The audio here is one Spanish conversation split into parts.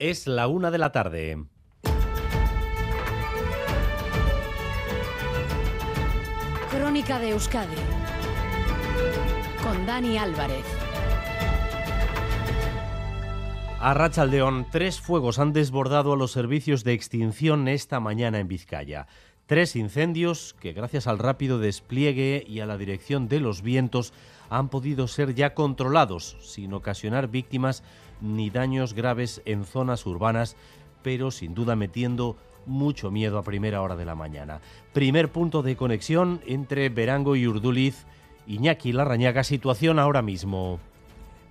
Es la una de la tarde. Crónica de Euskadi con Dani Álvarez. A Rachaldeón, tres fuegos han desbordado a los servicios de extinción esta mañana en Vizcaya. Tres incendios que gracias al rápido despliegue y a la dirección de los vientos han podido ser ya controlados sin ocasionar víctimas ni daños graves en zonas urbanas, pero sin duda metiendo mucho miedo a primera hora de la mañana. Primer punto de conexión entre Verango y Urduliz. Iñaki Larrañaga, situación ahora mismo.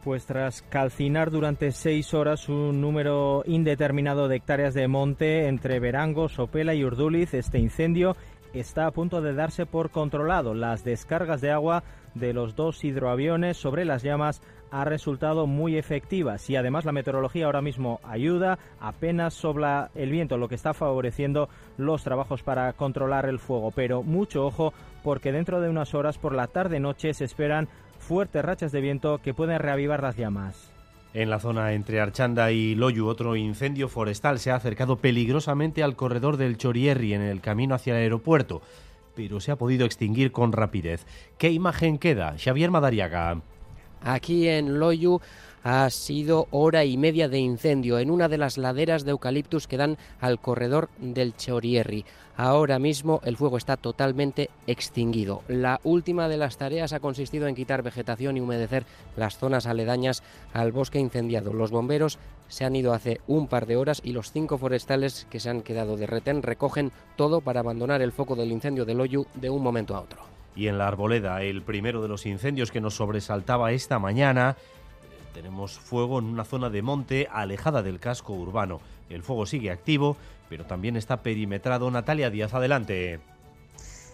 Pues tras calcinar durante seis horas un número indeterminado de hectáreas de monte entre Verango, Sopela y Urduliz, este incendio está a punto de darse por controlado. Las descargas de agua de los dos hidroaviones sobre las llamas ha resultado muy efectivas y además la meteorología ahora mismo ayuda, apenas sopla el viento, lo que está favoreciendo los trabajos para controlar el fuego. Pero mucho ojo porque dentro de unas horas por la tarde-noche se esperan fuertes rachas de viento que pueden reavivar las llamas. En la zona entre Archanda y Loyu, otro incendio forestal se ha acercado peligrosamente al corredor del Chorierri en el camino hacia el aeropuerto, pero se ha podido extinguir con rapidez. ¿Qué imagen queda? Xavier Madariaga. Aquí en Loyu ha sido hora y media de incendio en una de las laderas de eucaliptus que dan al corredor del Chorierri. Ahora mismo el fuego está totalmente extinguido. La última de las tareas ha consistido en quitar vegetación y humedecer las zonas aledañas al bosque incendiado. Los bomberos se han ido hace un par de horas y los cinco forestales que se han quedado de retén recogen todo para abandonar el foco del incendio de Loyu de un momento a otro. Y en la arboleda, el primero de los incendios que nos sobresaltaba esta mañana, tenemos fuego en una zona de monte alejada del casco urbano. El fuego sigue activo, pero también está perimetrado. Natalia Díaz, adelante.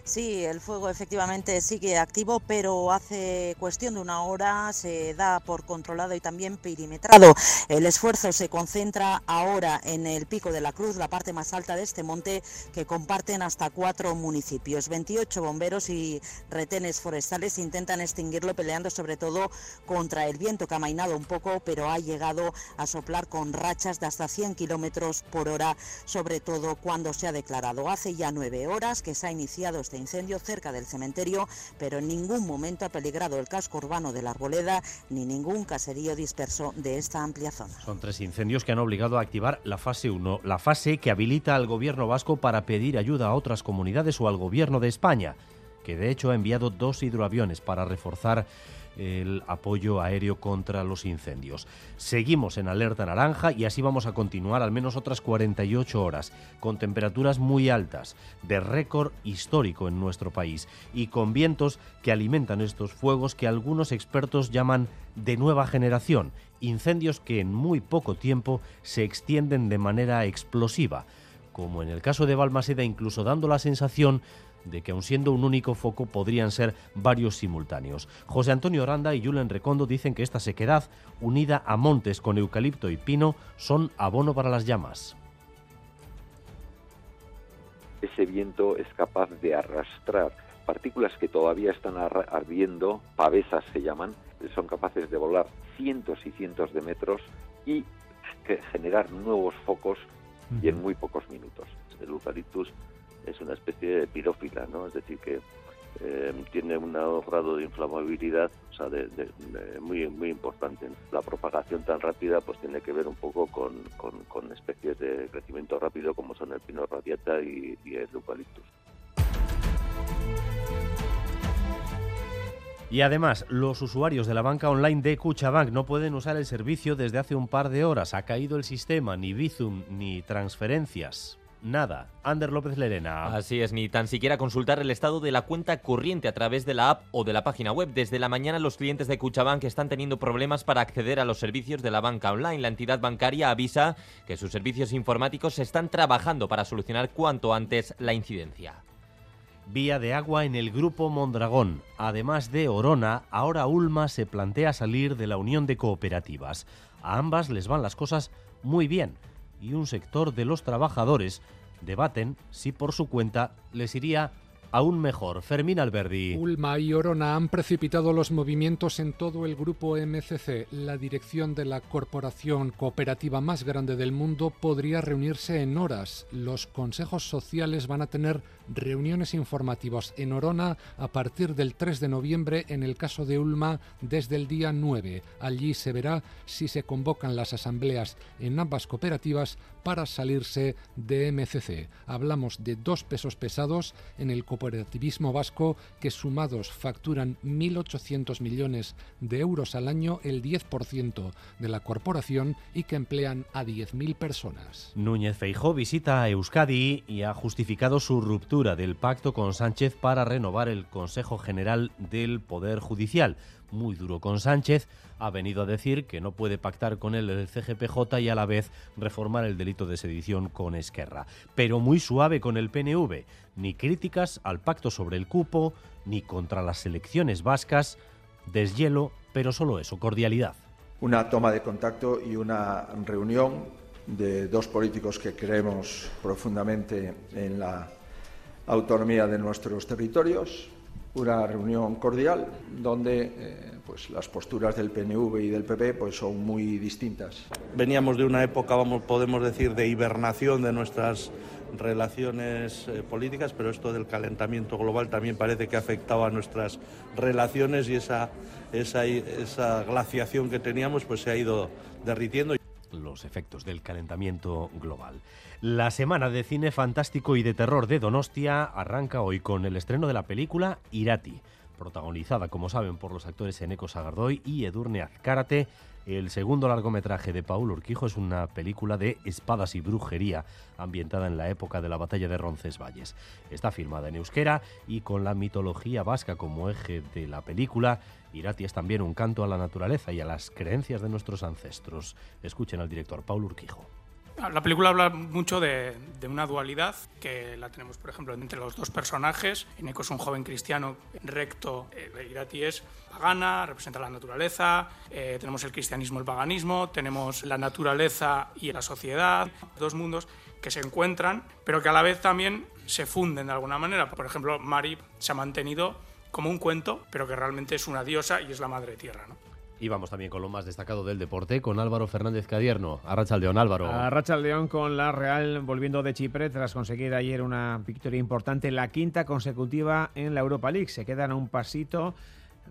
Sí, el fuego efectivamente sigue activo, pero hace cuestión de una hora se da por controlado y también perimetrado. El esfuerzo se concentra ahora en el Pico de la Cruz, la parte más alta de este monte, que comparten hasta cuatro municipios. 28 bomberos y retenes forestales intentan extinguirlo, peleando sobre todo contra el viento que ha mainado un poco, pero ha llegado a soplar con rachas de hasta 100 kilómetros por hora, sobre todo cuando se ha declarado. Hace ya nueve horas que se ha iniciado este incendio cerca del cementerio, pero en ningún momento ha peligrado el casco urbano de la Arboleda ni ningún caserío disperso de esta amplia zona. Son tres incendios que han obligado a activar la fase 1, la fase que habilita al gobierno vasco para pedir ayuda a otras comunidades o al gobierno de España, que de hecho ha enviado dos hidroaviones para reforzar el apoyo aéreo contra los incendios. Seguimos en alerta naranja y así vamos a continuar al menos otras 48 horas, con temperaturas muy altas, de récord histórico en nuestro país, y con vientos que alimentan estos fuegos que algunos expertos llaman de nueva generación, incendios que en muy poco tiempo se extienden de manera explosiva, como en el caso de Balmaseda incluso dando la sensación de que aun siendo un único foco podrían ser varios simultáneos. José Antonio Oranda y Julen Recondo dicen que esta sequedad, unida a montes con eucalipto y pino, son abono para las llamas. Ese viento es capaz de arrastrar partículas que todavía están ardiendo, pavesas se llaman, son capaces de volar cientos y cientos de metros y generar nuevos focos y en muy pocos minutos. El eucaliptus es una especie de pirófila, ¿no? Es decir, que eh, tiene un grado de inflamabilidad o sea, de, muy, muy importante. La propagación tan rápida pues tiene que ver un poco con, con, especies de crecimiento rápido como son el pino radiata y, y el eucaliptus. Y además, los usuarios de la banca online de Cuchabank no pueden usar el servicio desde hace un par de horas. Ha caído el sistema, ni Bizum ni transferencias nada. Ander López Lerena. Así es, ni tan siquiera consultar el estado de la cuenta corriente a través de la app o de la página web. Desde la mañana los clientes de Cuchabank están teniendo problemas para acceder a los servicios de la banca online. La entidad bancaria avisa que sus servicios informáticos se están trabajando para solucionar cuanto antes la incidencia. Vía de agua en el grupo Mondragón. Además de Orona, ahora Ulma se plantea salir de la Unión de Cooperativas. A ambas les van las cosas muy bien y un sector de los trabajadores debaten si por su cuenta les iría aún mejor. Fermín Alberdi. Ulma y Orona han precipitado los movimientos en todo el grupo MCC. La dirección de la corporación cooperativa más grande del mundo podría reunirse en horas. Los consejos sociales van a tener reuniones informativas en Orona a partir del 3 de noviembre, en el caso de Ulma desde el día 9. Allí se verá si se convocan las asambleas en ambas cooperativas para salirse de MCC. Hablamos de dos pesos pesados en el cooperativismo vasco que sumados facturan 1.800 millones de euros al año, el 10% de la corporación y que emplean a 10.000 personas. Núñez Feijó visita a Euskadi y ha justificado su ruptura del pacto con Sánchez para renovar el Consejo General del Poder Judicial muy duro con Sánchez, ha venido a decir que no puede pactar con él el CGPJ y a la vez reformar el delito de sedición con Esquerra. Pero muy suave con el PNV, ni críticas al pacto sobre el cupo, ni contra las elecciones vascas, deshielo, pero solo eso, cordialidad. Una toma de contacto y una reunión de dos políticos que creemos profundamente en la autonomía de nuestros territorios, una reunión cordial donde eh, pues las posturas del PNV y del PP pues son muy distintas. Veníamos de una época, vamos, podemos decir, de hibernación de nuestras relaciones eh, políticas, pero esto del calentamiento global también parece que ha afectado a nuestras relaciones y esa, esa, esa glaciación que teníamos pues se ha ido derritiendo los efectos del calentamiento global. La semana de cine fantástico y de terror de Donostia arranca hoy con el estreno de la película Irati, protagonizada, como saben, por los actores Eneco Sagardoy y Edurne Azcárate. El segundo largometraje de Paul Urquijo es una película de espadas y brujería ambientada en la época de la batalla de Roncesvalles. Está filmada en euskera y con la mitología vasca como eje de la película Irati es también un canto a la naturaleza y a las creencias de nuestros ancestros. Escuchen al director Paul Urquijo. La película habla mucho de, una dualidad que la tenemos, por ejemplo, entre los dos personajes. Ineco es un joven cristiano recto, eh, Irati es pagana, representa la naturaleza. Eh, tenemos el cristianismo, el paganismo, tenemos la naturaleza y la sociedad, dos mundos que se encuentran, pero que a la vez también se funden de alguna manera. Por ejemplo, Mari se ha mantenido como un cuento, pero que realmente es una diosa y es la madre tierra. ¿no? Y vamos también con lo más destacado del deporte, con Álvaro Fernández Cadierno. León, Álvaro. León con la Real volviendo de Chipre tras conseguir ayer una victoria importante, la quinta consecutiva en la Europa League. Se quedan a un pasito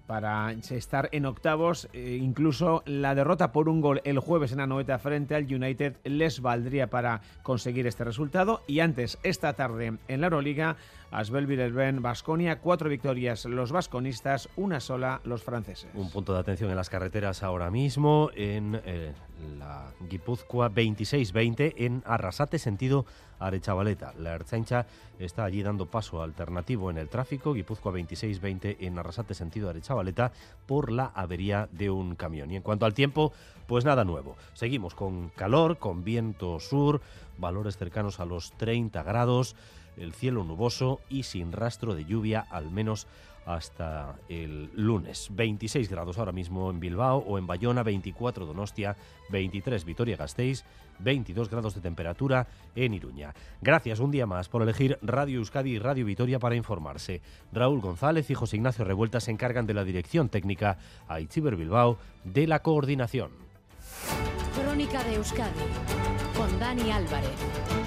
para estar en octavos. Eh, incluso la derrota por un gol el jueves en Anoeta frente al United les valdría para conseguir este resultado. Y antes, esta tarde en la Euroliga, Asbel Villerben, Basconia, cuatro victorias los vasconistas, una sola los franceses. Un punto de atención en las carreteras ahora mismo en eh, la Guipúzcoa 26-20 en Arrasate, sentido Arechavaleta. La Erzaincha está allí dando paso alternativo en el tráfico, Guipúzcoa 26-20 en Arrasate, sentido Arechavaleta, por la avería de un camión. Y en cuanto al tiempo, pues nada nuevo. Seguimos con calor, con viento sur, valores cercanos a los 30 grados el cielo nuboso y sin rastro de lluvia, al menos hasta el lunes. 26 grados ahora mismo en Bilbao o en Bayona, 24 Donostia, 23 Vitoria-Gasteiz, 22 grados de temperatura en Iruña. Gracias un día más por elegir Radio Euskadi y Radio Vitoria para informarse. Raúl González y José Ignacio Revuelta se encargan de la dirección técnica, a Itziber Bilbao de la coordinación. Crónica de Euskadi con Dani Álvarez.